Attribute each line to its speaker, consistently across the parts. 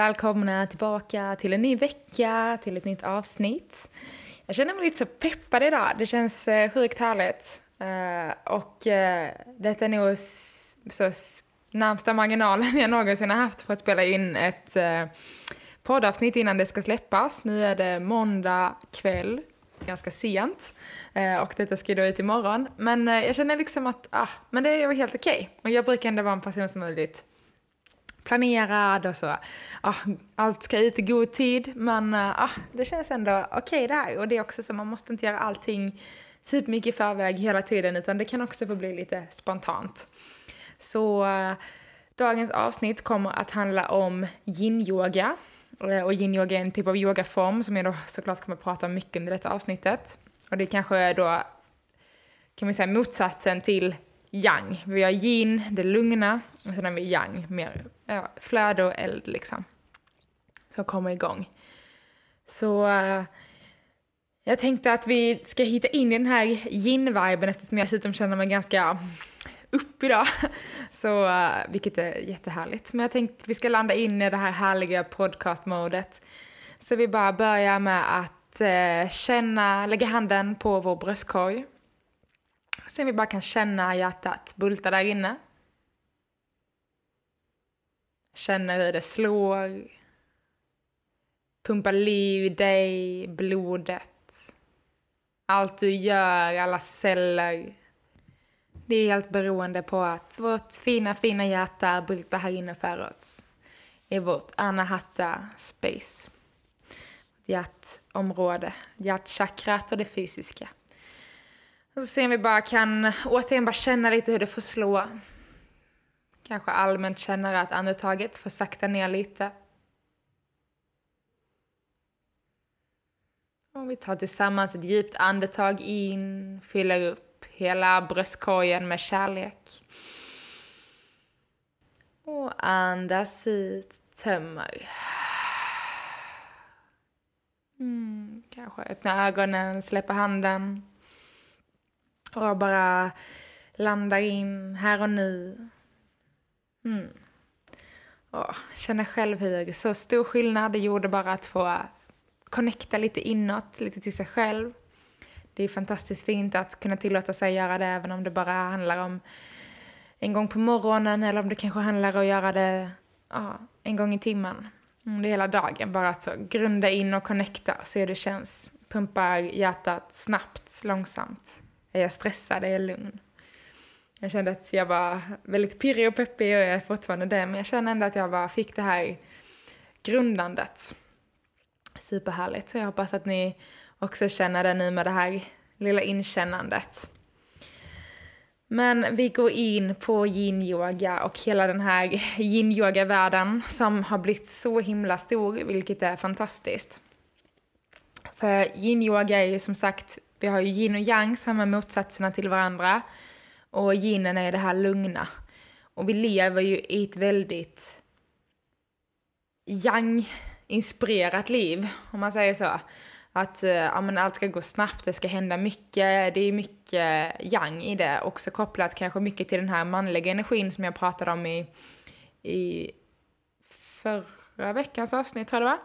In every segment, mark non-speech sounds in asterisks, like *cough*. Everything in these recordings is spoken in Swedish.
Speaker 1: Välkomna tillbaka till en ny vecka, till ett nytt avsnitt. Jag känner mig lite så peppad idag. Det känns eh, sjukt härligt. Eh, och eh, detta är nog så närmsta marginalen *laughs* jag någonsin har haft för att spela in ett eh, poddavsnitt innan det ska släppas. Nu är det måndag kväll, ganska sent. Och detta ska ju då ut imorgon. Men jag känner liksom att, ah, men det är helt okej. Och jag brukar ändå vara en person som är lite planerad och så. Ah, allt ska ut i god tid, men eh, ah, det känns ändå okej det här. Och det är också så, man måste inte göra allting supermycket i förväg hela tiden, utan det kan också få bli lite spontant. Så eh, dagens avsnitt kommer att handla om yin-yoga. Eh, och yin-yoga är en typ av yogaform som jag då såklart kommer att prata om mycket under detta avsnittet. Och det kanske är då, kan man säga, motsatsen till yang. Vi har yin, det lugna, och sen har vi yang, mer ja, flöde och eld liksom. Som kommer igång. Så uh, jag tänkte att vi ska hitta in i den här yin-viben eftersom jag dessutom känner mig ganska upp idag. *laughs* Så, uh, vilket är jättehärligt. Men jag tänkte att vi ska landa in i det här härliga podcast-modet. Så vi bara börjar med att uh, känna, lägga handen på vår bröstkorg. Sen vi bara kan känna hjärtat bulta där inne. Känner hur det slår. Pumpar liv i dig, blodet. Allt du gör, alla celler. Det är helt beroende på att vårt fina, fina hjärta bultar här inne för oss. I vårt anahata space. Hjärtområde, hjärtchakrat och det fysiska. Och så ser vi bara kan återigen bara känna lite hur det får slå. Kanske allmänt känner att andetaget får sakta ner lite. Och vi tar tillsammans ett djupt andetag in, fyller upp hela bröstkorgen med kärlek. Och andas ut, tömmer. Mm, kanske öppna ögonen, släppa handen. Och bara landar in här och nu. Mm. Åh, känner själv hur så stor skillnad det gjorde bara att få connecta lite inåt, lite till sig själv. Det är fantastiskt fint att kunna tillåta sig att göra det även om det bara handlar om en gång på morgonen eller om det kanske handlar om att göra det ja, en gång i timmen. Det är hela dagen, bara att så grunda in och connecta, se hur det känns. Pumpar hjärtat snabbt, långsamt. Är jag stressad? Är jag lugn? Jag kände att jag var väldigt pirrig och peppig och jag är fortfarande det, men jag känner ändå att jag bara fick det här grundandet. Superhärligt. Så jag hoppas att ni också känner det nu med det här lilla inkännandet. Men vi går in på yin-yoga och hela den här yin-yoga-världen som har blivit så himla stor, vilket är fantastiskt. För yin-yoga är ju som sagt, vi har ju yin och yang, samma motsatserna till varandra. Och yinen är det här lugna. Och vi lever ju i ett väldigt yang-inspirerat liv, om man säger så. Att eh, ja, men allt ska gå snabbt, det ska hända mycket, det är mycket yang i det. Också kopplat kanske mycket till den här manliga energin som jag pratade om i, i förra veckans avsnitt, tror jag det var.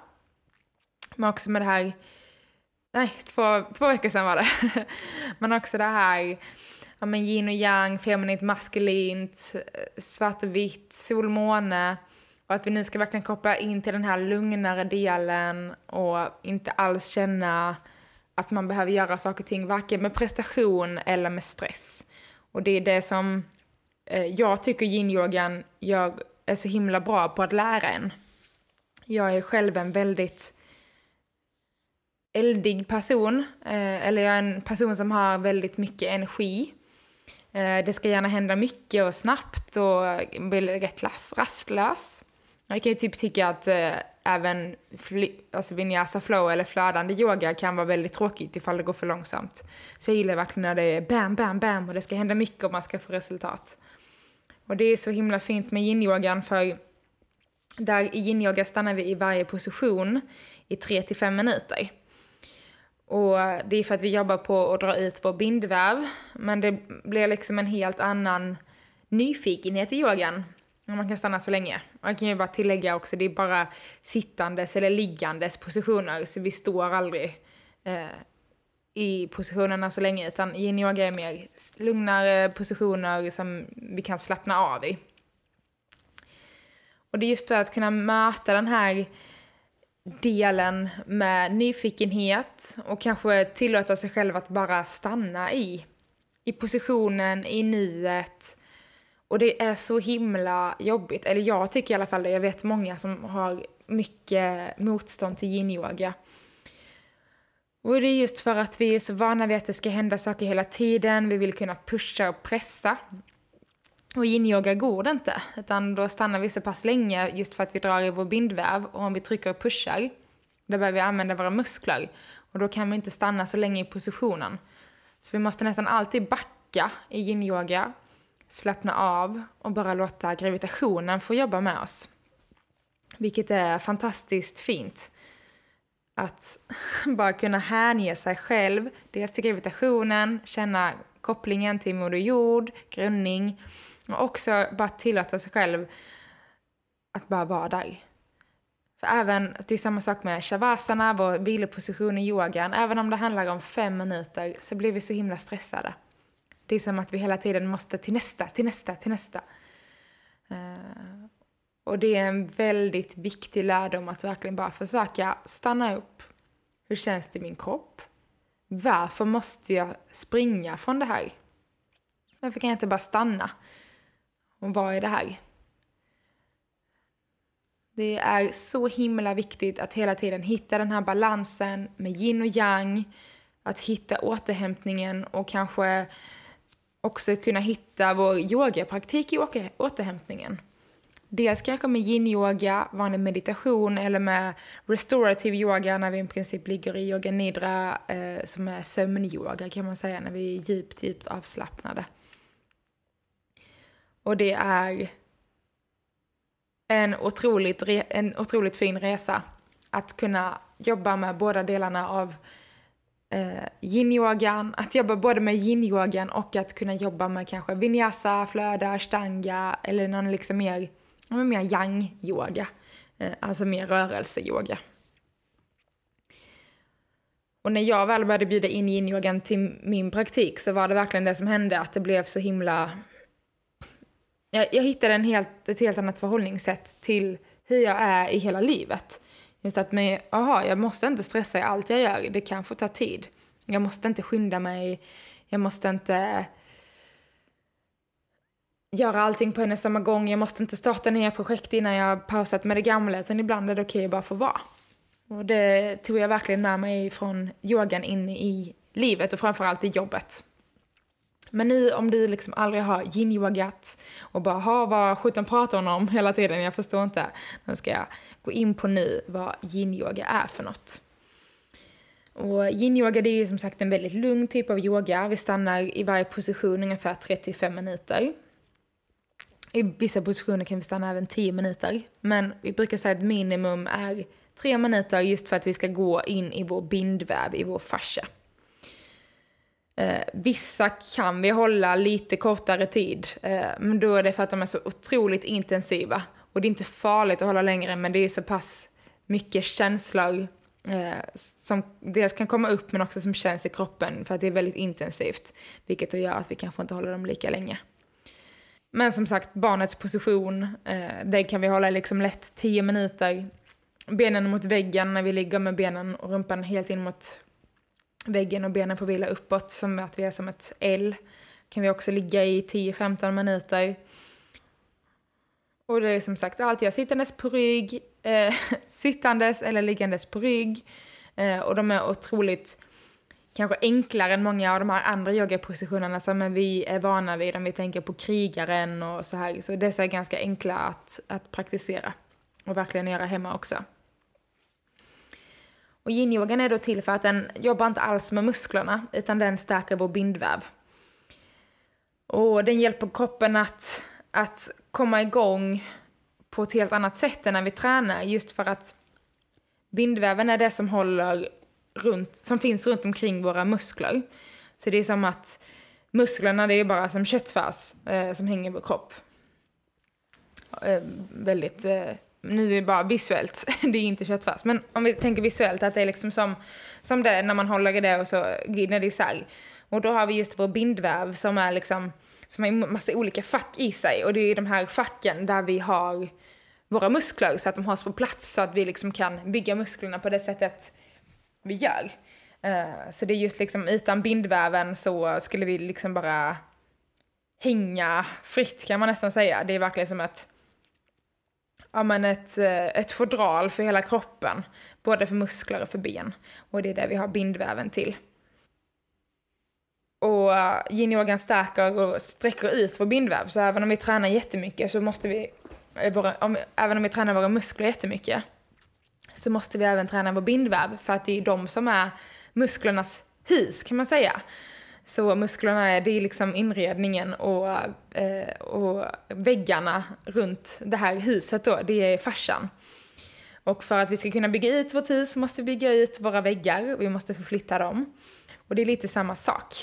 Speaker 1: Men också med det här, nej, två, två veckor sedan var det. *laughs* Men också det här ja, men yin och yang, feminint, maskulint, eh, svart och vitt, sol, måne. Och att vi nu ska verkligen koppla in till den här lugnare delen och inte alls känna att man behöver göra saker och ting, varken med prestation eller med stress. Och det är det som eh, jag tycker yin-yogan gör, är så himla bra på att lära en. Jag är själv en väldigt eldig person, eh, eller jag är en person som har väldigt mycket energi. Eh, det ska gärna hända mycket och snabbt och blir rätt rastlös. Jag kan ju typ tycka att eh, även alltså vinyasa flow eller flödande yoga kan vara väldigt tråkigt ifall det går för långsamt. Så jag gillar verkligen när det är bam, bam, bam och det ska hända mycket om man ska få resultat. Och det är så himla fint med yin-yogan för där i yin-yoga stannar vi i varje position i 3 till 5 minuter. Och det är för att vi jobbar på att dra ut vår bindväv, men det blir liksom en helt annan nyfikenhet i yogan om man kan stanna så länge. Och jag kan ju bara tillägga också, det är bara sittandes eller liggandes positioner, så vi står aldrig eh, i positionerna så länge, utan yin-yoga är mer lugnare positioner som vi kan slappna av i. Och det är just det att kunna möta den här delen med nyfikenhet och kanske tillåta sig själv att bara stanna i, i positionen, i nuet. Och det är så himla jobbigt, eller jag tycker i alla fall det. Jag vet många som har mycket motstånd till yin-yoga. Och det är just för att vi är så vana vid att det ska hända saker hela tiden, vi vill kunna pusha och pressa. Och yin-yoga går det inte, utan då stannar vi så pass länge just för att vi drar i vår bindväv och om vi trycker och pushar, då behöver vi använda våra muskler. Och då kan vi inte stanna så länge i positionen. Så vi måste nästan alltid backa i yin-yoga, slappna av och bara låta gravitationen få jobba med oss. Vilket är fantastiskt fint. Att *laughs* bara kunna hänge sig själv, dels till gravitationen, känna kopplingen till Moder Jord, grundning, och också bara tillåta sig själv att bara vara där. För även, det är samma sak med shavasana, vår viloposition i yogan. Även om det handlar om fem minuter så blir vi så himla stressade. Det är som att vi hela tiden måste till nästa, till nästa, till nästa. Uh, och det är en väldigt viktig lärdom att verkligen bara försöka stanna upp. Hur känns det i min kropp? Varför måste jag springa från det här? Varför kan jag inte bara stanna? Och vad är det här? Det är så himla viktigt att hela tiden hitta den här balansen med yin och yang, att hitta återhämtningen och kanske också kunna hitta vår yogapraktik i återhämtningen. Dels kanske med yin-yoga, vanlig meditation eller med restorative yoga när vi i princip ligger i yoga nidra eh, som är sömnyoga kan man säga när vi är djupt, djupt avslappnade. Och det är en otroligt, en otroligt fin resa att kunna jobba med båda delarna av eh, yin-yogan, att jobba både med yin-yogan och att kunna jobba med kanske vinyasa, flöda, ashtanga eller någon liksom mer, mer yang-yoga, eh, alltså mer rörelse-yoga. Och när jag väl började bjuda in yin-yogan till min praktik så var det verkligen det som hände, att det blev så himla jag, jag hittade en helt, ett helt annat förhållningssätt till hur jag är i hela livet. Just att med, aha, jag måste inte stressa i allt jag gör, det kan få ta tid. Jag måste inte skynda mig, jag måste inte göra allting på en och samma gång, jag måste inte starta nya projekt innan jag pausat med det gamla, utan ibland är det okej okay att bara få vara. Och det tog jag verkligen med mig från yogan in i livet och framförallt i jobbet. Men nu om du liksom aldrig har yin-yogat och bara ha vad sjutton pratar hon om *laughs* hela tiden, jag förstår inte. Nu ska jag gå in på nu vad yin-yoga är för något. Och yin-yoga det är ju som sagt en väldigt lugn typ av yoga. Vi stannar i varje position ungefär 35 minuter. I vissa positioner kan vi stanna även 10 minuter. Men vi brukar säga att minimum är 3 minuter just för att vi ska gå in i vår bindväv, i vår fascia. Eh, vissa kan vi hålla lite kortare tid, eh, men då är det för att de är så otroligt intensiva. Och det är inte farligt att hålla längre, men det är så pass mycket känslor eh, som dels kan komma upp, men också som känns i kroppen för att det är väldigt intensivt. Vilket gör att vi kanske inte håller dem lika länge. Men som sagt, barnets position, eh, den kan vi hålla liksom lätt 10 minuter. Benen mot väggen när vi ligger med benen och rumpan helt in mot väggen och benen får vila uppåt som att vi är som ett L. Kan vi också ligga i 10-15 minuter. Och det är som sagt alltid sittandes på rygg, eh, *laughs* sittandes eller liggandes på rygg. Eh, och de är otroligt kanske enklare än många av de här andra yogapositionerna som vi är vana vid om vi tänker på krigaren och så här. Så dessa är ganska enkla att, att praktisera och verkligen göra hemma också. Och yin-yogan är då till för att den jobbar inte alls med musklerna utan den stärker vår bindväv. Och den hjälper kroppen att, att komma igång på ett helt annat sätt än när vi tränar just för att bindväven är det som håller runt, som finns runt omkring våra muskler. Så det är som att musklerna det är bara som köttfärs eh, som hänger i vår kropp. Eh, väldigt, eh, nu är det bara visuellt, *laughs* det är inte köttfärs. Men om vi tänker visuellt att det är liksom som, som det när man håller i det och så glider det isär. Och då har vi just vår bindväv som är liksom, som har en massa olika fack i sig. Och det är de här facken där vi har våra muskler så att de hålls på plats så att vi liksom kan bygga musklerna på det sättet vi gör. Uh, så det är just liksom utan bindväven så skulle vi liksom bara hänga fritt kan man nästan säga. Det är verkligen som att ja men ett, eh, ett fodral för hela kroppen. Både för muskler och för ben. Och det är det vi har bindväven till. Och eh, uh, yin-yogan stärker och sträcker ut vår bindväv. Så även om vi tränar jättemycket så måste vi, eh, våra, om, även om vi tränar våra muskler jättemycket, så måste vi även träna vår bindväv för att det är de som är musklernas hus kan man säga. Så musklerna är, det är liksom inredningen och, eh, och väggarna runt det här huset då, det är farsan. Och för att vi ska kunna bygga ut vårt hus måste vi bygga ut våra väggar, vi måste förflytta dem. Och det är lite samma sak.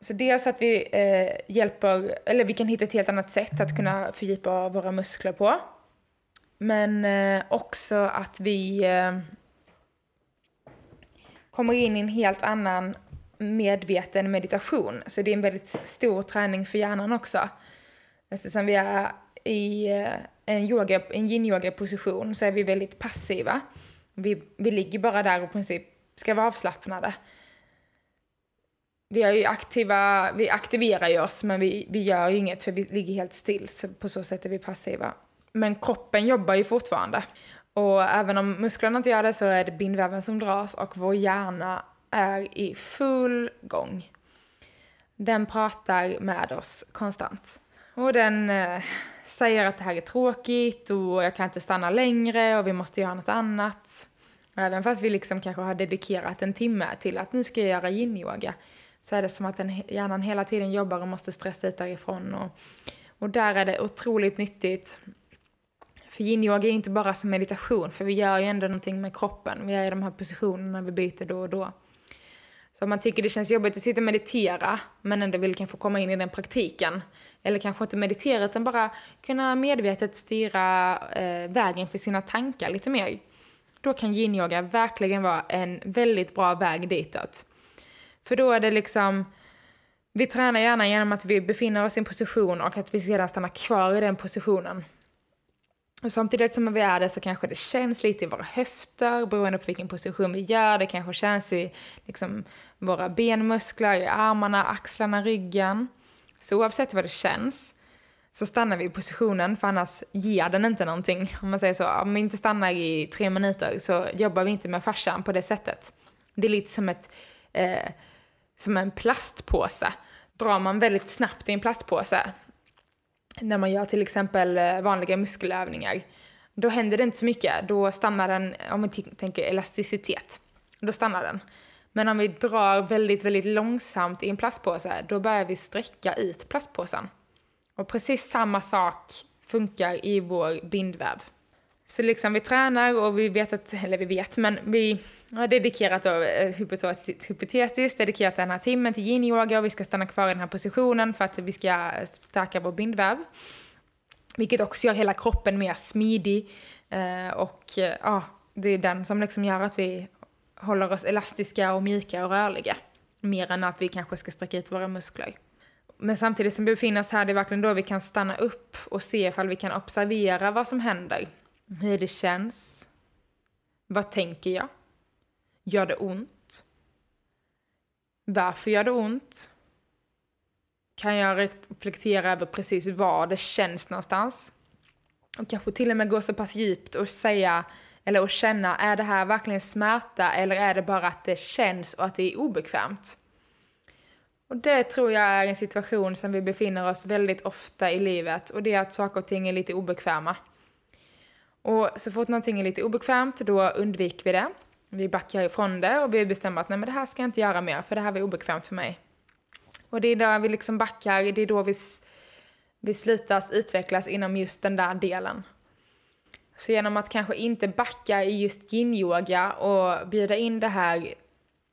Speaker 1: Så dels att vi eh, hjälper, eller vi kan hitta ett helt annat sätt att kunna fördjupa våra muskler på. Men eh, också att vi eh, kommer in i en helt annan medveten meditation. Så det är en väldigt stor träning för hjärnan också. Eftersom vi är i eh, en, yoga, en yin-yoga-position så är vi väldigt passiva. Vi, vi ligger bara där och i princip ska vara avslappnade. Vi, är ju aktiva, vi aktiverar ju oss men vi, vi gör ju inget för vi ligger helt still. Så på så sätt är vi passiva. Men kroppen jobbar ju fortfarande. Och även om musklerna inte gör det så är det bindväven som dras och vår hjärna är i full gång. Den pratar med oss konstant. Och den eh, säger att det här är tråkigt och jag kan inte stanna längre och vi måste göra något annat. även fast vi liksom kanske har dedikerat en timme till att nu ska jag göra yin-yoga så är det som att den hjärnan hela tiden jobbar och måste stressa ut därifrån. Och, och där är det otroligt nyttigt för yin-yoga är inte bara som meditation, för vi gör ju ändå någonting med kroppen. Vi är i de här positionerna vi byter då och då. Så om man tycker det känns jobbigt att sitta och meditera, men ändå vill kanske komma in i den praktiken, eller kanske inte meditera utan bara kunna medvetet styra eh, vägen för sina tankar lite mer, då kan yin-yoga verkligen vara en väldigt bra väg ditåt. För då är det liksom, vi tränar gärna genom att vi befinner oss i en position och att vi sedan stannar kvar i den positionen. Och samtidigt som vi är det så kanske det känns lite i våra höfter beroende på vilken position vi gör. Det kanske känns i liksom, våra benmuskler, i armarna, axlarna, ryggen. Så oavsett vad det känns så stannar vi i positionen för annars ger den inte någonting. Om man säger så, om vi inte stannar i tre minuter så jobbar vi inte med fascian på det sättet. Det är lite som, ett, eh, som en plastpåse. Drar man väldigt snabbt i en plastpåse när man gör till exempel eh, vanliga muskelövningar, då händer det inte så mycket. Då stannar den, om vi tänker elasticitet, då stannar den. Men om vi drar väldigt, väldigt långsamt i en plastpåse, då börjar vi sträcka ut plastpåsen. Och precis samma sak funkar i vår bindväv. Så liksom vi tränar och vi vet att, eller vi vet, men vi har dedikerat då, eh, hypotetiskt, dedikerat den här timmen till yin-yoga och vi ska stanna kvar i den här positionen för att vi ska stärka vår bindväv. Vilket också gör hela kroppen mer smidig eh, och eh, ja, det är den som liksom gör att vi håller oss elastiska och mjuka och rörliga. Mer än att vi kanske ska sträcka ut våra muskler. Men samtidigt som vi befinner oss här, det är verkligen då vi kan stanna upp och se ifall vi kan observera vad som händer. Hur det känns. Vad tänker jag? Gör det ont? Varför gör det ont? kan jag reflektera över precis var det känns någonstans. Och kanske till och med gå så pass djupt och säga, eller och känna, är det här verkligen smärta eller är det bara att det känns och att det är obekvämt? Och det tror jag är en situation som vi befinner oss väldigt ofta i livet och det är att saker och ting är lite obekväma. Och så fort någonting är lite obekvämt, då undviker vi det. Vi backar ifrån det och vi bestämmer att nej men det här ska jag inte göra mer för det här var obekvämt för mig. Och det är då vi liksom backar, det är då vi, vi slutas utvecklas inom just den där delen. Så genom att kanske inte backa i just yin-yoga och bjuda in det här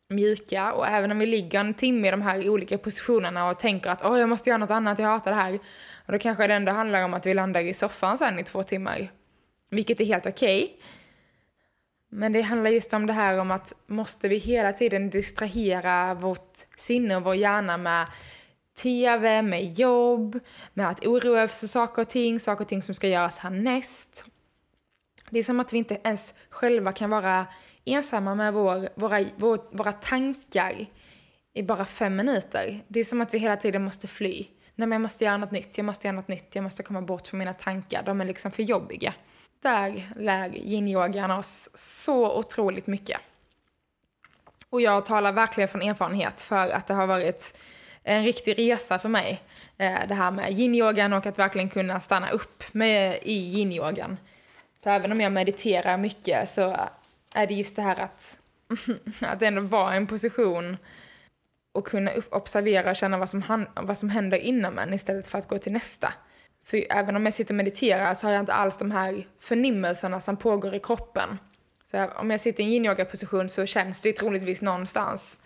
Speaker 1: mjuka och även om vi ligger en timme i de här olika positionerna och tänker att åh, jag måste göra något annat, jag hatar det här. Och då kanske det ändå handlar om att vi landar i soffan sen i två timmar. Vilket är helt okej. Okay. Men det handlar just om det här om att måste vi hela tiden distrahera vårt sinne och vår hjärna med tv, med jobb, med att oroa oss för saker och ting, saker och ting som ska göras härnäst. Det är som att vi inte ens själva kan vara ensamma med vår, våra, vår, våra tankar i bara fem minuter. Det är som att vi hela tiden måste fly. Nej men jag måste göra något nytt, jag måste göra något nytt, jag måste komma bort från mina tankar, de är liksom för jobbiga. Där lär yinyogan oss så otroligt mycket. Och jag talar verkligen från erfarenhet för att det har varit en riktig resa för mig. Eh, det här med yinyogan och att verkligen kunna stanna upp med, i yinyogan. För även om jag mediterar mycket så är det just det här att, *laughs* att ändå vara i en position och kunna observera och känna vad som, vad som händer inom en istället för att gå till nästa. För även om jag sitter och mediterar så har jag inte alls de här förnimmelserna som pågår i kroppen. Så om jag sitter i en yin-yoga-position så känns det troligtvis någonstans.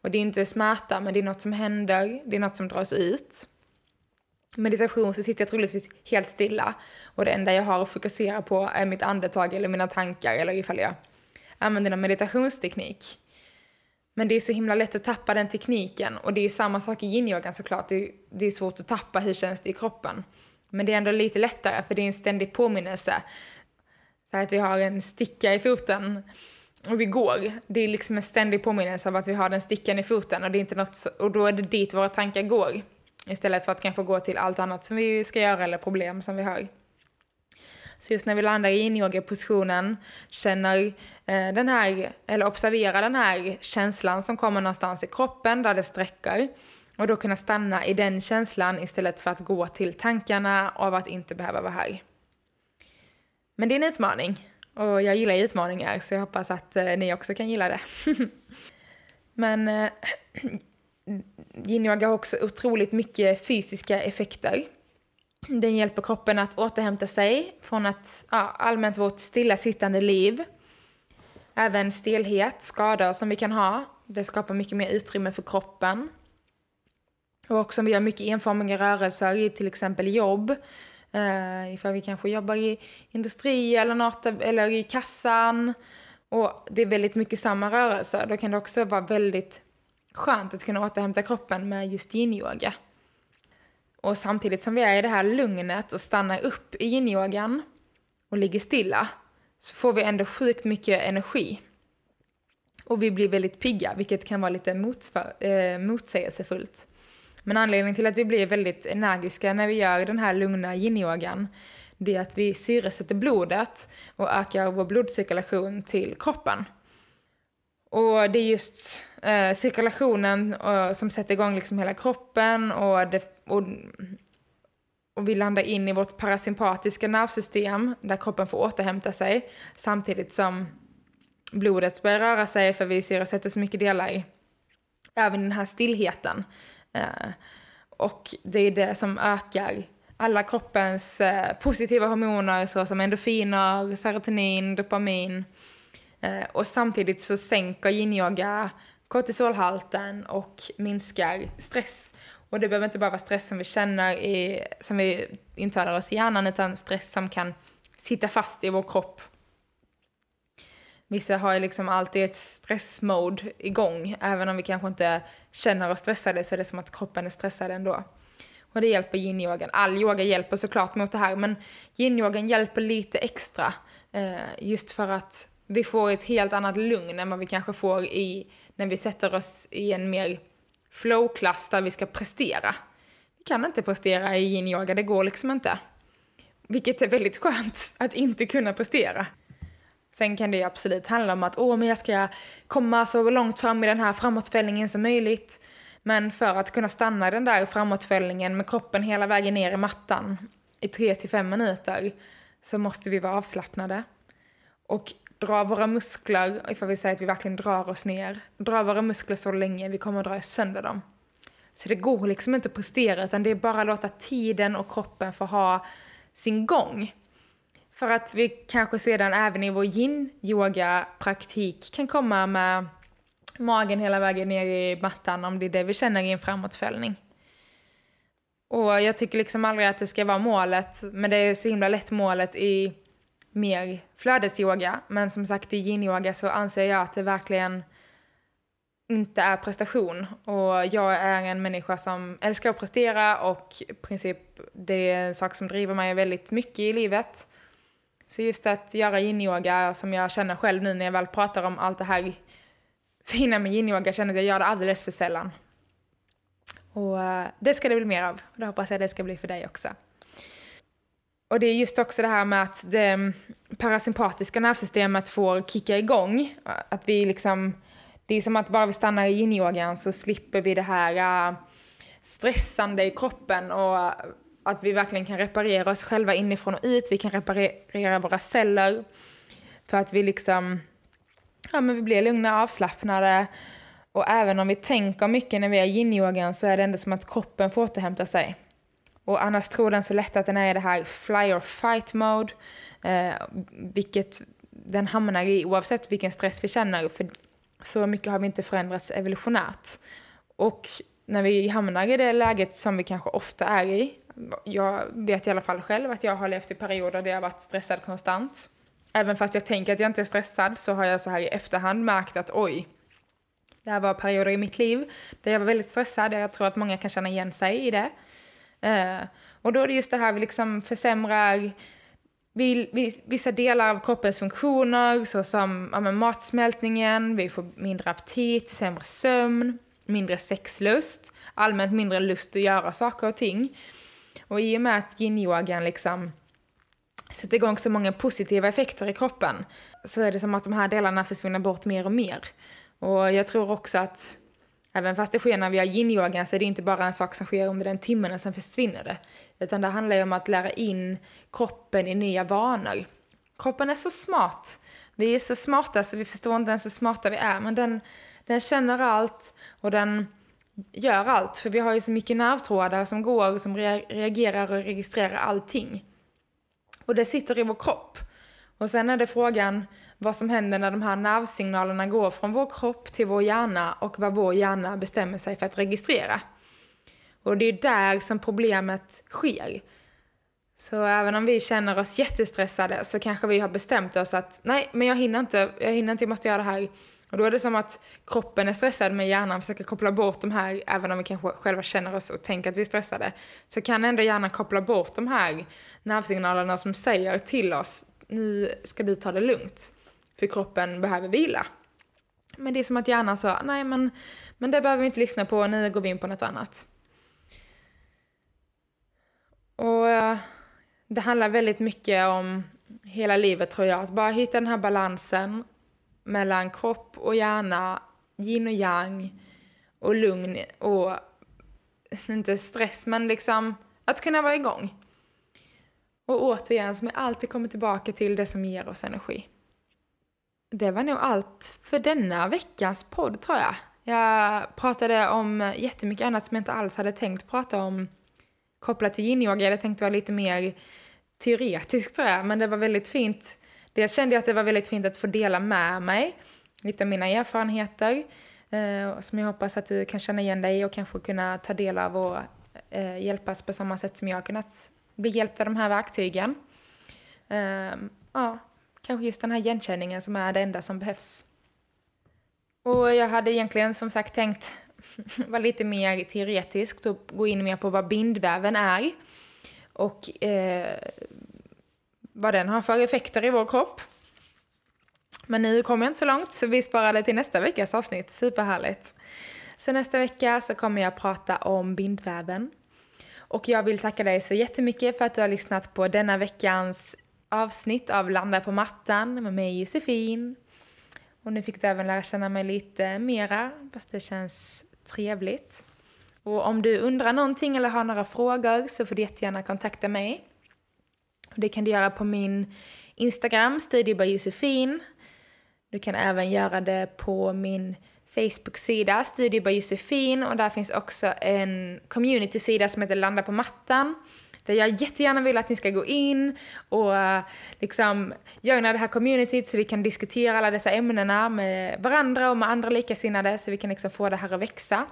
Speaker 1: Och det är inte smärta, men det är något som händer, det är något som dras ut. Meditation så sitter jag troligtvis helt stilla och det enda jag har att fokusera på är mitt andetag eller mina tankar eller ifall jag använder någon meditationsteknik. Men det är så himla lätt att tappa den tekniken och det är samma sak i yin-yogan såklart. Det är, det är svårt att tappa hur känns det i kroppen. Men det är ändå lite lättare för det är en ständig påminnelse. Så att vi har en sticka i foten och vi går. Det är liksom en ständig påminnelse av att vi har den stickan i foten och, det är inte något, och då är det dit våra tankar går. Istället för att kanske gå till allt annat som vi ska göra eller problem som vi har. Så just när vi landar i in-yoga-positionen, känner eh, den här, eller observerar den här känslan som kommer någonstans i kroppen där det sträcker och då kunna stanna i den känslan istället för att gå till tankarna av att inte behöva vara här. Men det är en utmaning. Och jag gillar utmaningar så jag hoppas att eh, ni också kan gilla det. *laughs* Men eh, *clears throat* yin-yoga har också otroligt mycket fysiska effekter. Den hjälper kroppen att återhämta sig från att ja, allmänt vårt stillasittande liv. Även stelhet, skador som vi kan ha. Det skapar mycket mer utrymme för kroppen. Och också om vi gör mycket enformiga rörelser i till exempel jobb, Uh, ifall vi kanske jobbar i industri eller något, eller i kassan, och det är väldigt mycket samma rörelser, då kan det också vara väldigt skönt att kunna återhämta kroppen med just yin-yoga. Och samtidigt som vi är i det här lugnet och stannar upp i yin-yogan och ligger stilla, så får vi ändå sjukt mycket energi. Och vi blir väldigt pigga, vilket kan vara lite motför, eh, motsägelsefullt. Men anledningen till att vi blir väldigt energiska när vi gör den här lugna yin-yogan, det är att vi syresätter blodet och ökar vår blodcirkulation till kroppen. Och det är just eh, cirkulationen och, som sätter igång liksom hela kroppen och, det, och, och vi landar in i vårt parasympatiska nervsystem där kroppen får återhämta sig samtidigt som blodet börjar röra sig för vi syresätter så mycket delar. i Även den här stillheten Eh, Eh, och det är det som ökar alla kroppens eh, positiva hormoner såsom endorfiner, serotonin, dopamin. Eh, och samtidigt så sänker yin-yoga kortisolhalten och minskar stress. Och det behöver inte bara vara stress som vi känner, i, som vi intalar oss i hjärnan, utan stress som kan sitta fast i vår kropp Vissa har ju liksom alltid ett stressmode igång, även om vi kanske inte känner oss stressade så är det som att kroppen är stressad ändå. Och det hjälper yin-yogan. All yoga hjälper såklart mot det här, men yin-yogan hjälper lite extra. Eh, just för att vi får ett helt annat lugn än vad vi kanske får i, när vi sätter oss i en mer flow-klass där vi ska prestera. vi kan inte prestera i yin-yoga, det går liksom inte. Vilket är väldigt skönt, att inte kunna prestera. Sen kan det absolut handla om att åh, men jag ska komma så långt fram i den här framåtfällningen som möjligt. Men för att kunna stanna i den där framåtfällningen med kroppen hela vägen ner i mattan i tre till fem minuter så måste vi vara avslappnade. Och dra våra muskler, ifall vi säger att vi verkligen drar oss ner, dra våra muskler så länge vi kommer att dra sönder dem. Så det går liksom inte att prestera utan det är bara att låta tiden och kroppen få ha sin gång. För att vi kanske sedan även i vår yin-yoga-praktik kan komma med magen hela vägen ner i mattan om det är det vi känner i en framåtfällning. Och jag tycker liksom aldrig att det ska vara målet, men det är så himla lätt målet i mer flödesyoga. Men som sagt i yin-yoga så anser jag att det verkligen inte är prestation. Och jag är en människa som älskar att prestera och i princip det är en sak som driver mig väldigt mycket i livet. Så just att göra yin-yoga som jag känner själv nu när jag väl pratar om allt det här fina med yin-yoga känner att jag gör det alldeles för sällan. Och eh, det ska det bli mer av. Och det hoppas jag det ska bli för dig också. Och det är just också det här med att det mm, parasympatiska nervsystemet får kicka igång. Att vi liksom, det är som att bara vi stannar i yin-yogan så slipper vi det här eh, stressande i kroppen och att vi verkligen kan reparera oss själva inifrån och ut. Vi kan reparera våra celler för att vi liksom, ja men vi blir lugna, avslappnade och även om vi tänker mycket när vi är yin så är det ändå som att kroppen får återhämta sig. Och annars tror den så lätt att den är i det här fly or fight mode, eh, vilket den hamnar i oavsett vilken stress vi känner, för så mycket har vi inte förändrats evolutionärt. Och när vi hamnar i det läget som vi kanske ofta är i, jag vet i alla fall själv att jag har levt i perioder där jag varit stressad konstant. Även fast jag tänker att jag inte är stressad så har jag så här i efterhand märkt att oj, det här var perioder i mitt liv där jag var väldigt stressad. Jag tror att många kan känna igen sig i det. Uh, och då är det just det här vi liksom försämrar vi, vi, vissa delar av kroppens funktioner såsom ja, matsmältningen, vi får mindre aptit, sämre sömn, mindre sexlust, allmänt mindre lust att göra saker och ting. Och i och med att yin-yogan liksom sätter igång så många positiva effekter i kroppen så är det som att de här delarna försvinner bort mer och mer. Och jag tror också att även fast det sker när vi har yin-yogan så är det inte bara en sak som sker under den timmen och sen försvinner det. Utan det handlar ju om att lära in kroppen i nya vanor. Kroppen är så smart. Vi är så smarta så vi förstår inte ens hur smarta vi är. Men den, den känner allt och den gör allt. För vi har ju så mycket nervtrådar som går som reagerar och registrerar allting. Och det sitter i vår kropp. Och sen är det frågan vad som händer när de här nervsignalerna går från vår kropp till vår hjärna och vad vår hjärna bestämmer sig för att registrera. Och det är där som problemet sker. Så även om vi känner oss jättestressade så kanske vi har bestämt oss att nej, men jag hinner inte, jag hinner inte, jag måste göra det här. Och då är det som att kroppen är stressad men hjärnan försöker koppla bort de här, även om vi kanske själva känner oss och tänker att vi är stressade, så kan ändå hjärnan koppla bort de här nervsignalerna som säger till oss, nu ska du ta det lugnt, för kroppen behöver vila. Men det är som att hjärnan sa, nej men, men det behöver vi inte lyssna på, nu går vi in på något annat. Och eh, det handlar väldigt mycket om hela livet tror jag, att bara hitta den här balansen mellan kropp och hjärna, yin och yang och lugn och *laughs* inte stress men liksom att kunna vara igång. Och återigen, som jag alltid kommer tillbaka till det som ger oss energi. Det var nog allt för denna veckans podd tror jag. Jag pratade om jättemycket annat som jag inte alls hade tänkt prata om kopplat till yin-yoga. Jag hade tänkt vara lite mer teoretisk tror jag, men det var väldigt fint. Dels kände jag att det var väldigt fint att få dela med mig lite av mina erfarenheter eh, som jag hoppas att du kan känna igen dig och kanske kunna ta del av och eh, hjälpas på samma sätt som jag har kunnat bli hjälpt av de här verktygen. Eh, ja, kanske just den här igenkänningen som är det enda som behövs. Och jag hade egentligen som sagt tänkt *laughs* vara lite mer teoretisk och gå in mer på vad bindväven är och eh, vad den har för effekter i vår kropp. Men nu kommer jag inte så långt, så vi sparar det till nästa veckas avsnitt. Superhärligt! Så nästa vecka så kommer jag prata om bindväven. Och jag vill tacka dig så jättemycket för att du har lyssnat på denna veckans avsnitt av Landa på mattan med mig Josefin. Och nu fick du även lära känna mig lite mera, fast det känns trevligt. Och om du undrar någonting eller har några frågor så får du jättegärna kontakta mig. Det kan du göra på min Instagram, Studio Josefin. Du kan även göra det på min Facebook-sida, Studio Josefin, och där finns också en community-sida som heter Landa på mattan. Där jag jättegärna vill att ni ska gå in och liksom joina det här communityt så vi kan diskutera alla dessa ämnena med varandra och med andra likasinnade så vi kan liksom få det här att växa.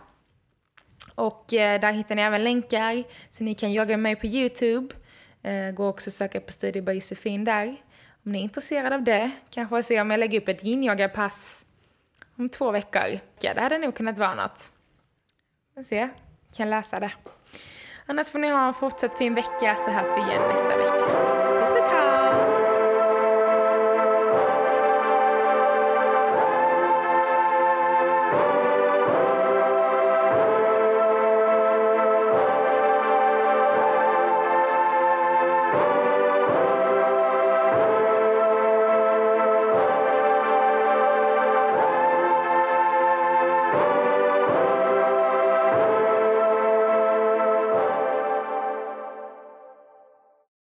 Speaker 1: Och eh, där hittar ni även länkar så ni kan jogga med mig på Youtube. Eh, gå också och söka på Studio by Josefin där. Om ni är intresserade av det, kanske se om jag lägger upp ett yin-yoga-pass om två veckor. Ja, det hade nog kunnat vara något. Men se, kan läsa det. Annars får ni ha en fortsatt fin vecka så hörs vi igen nästa vecka.